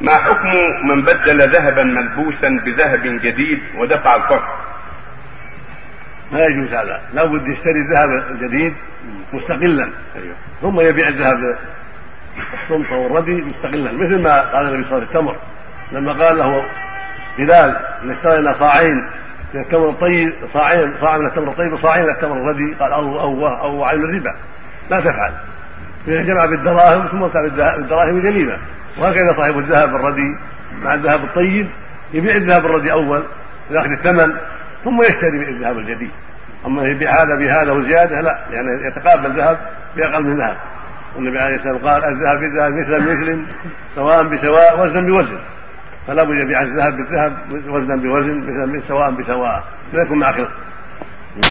ما حكم من بدل ذهبا ملبوسا بذهب جديد ودفع الفرق؟ ما يجوز هذا. لا بد يشتري الذهب الجديد مستقلا. أيوه. ثم يبيع الذهب الصمت والردي مستقلا. مثل ما قال النبي صلى الله عليه وسلم التمر لما قال له بلال إن اشترينا صاعين من التمر الطيب صاعين صاع من التمر الطيب وصاعين من التمر الردي. قال أو أو أو عين الربا. لا تفعل. جمع بالدراهم ثم اتى بالدراهم جليله وهكذا صاحب الذهب الردي مع الذهب الطيب يبيع الذهب الردي أول يأخذ الثمن ثم يشتري الذهب الجديد. أما يبيع هذا بهذا وزيادة لا يعني يتقابل ذهب بأقل من ذهب. والنبي عليه الصلاة والسلام قال الذهب بالذهب مثلا بمثل سواء بسواء وزنا بوزن. فلا بد يبيع الذهب بالذهب وزنا بوزن مثلا سواء بسواء. لا يكون مع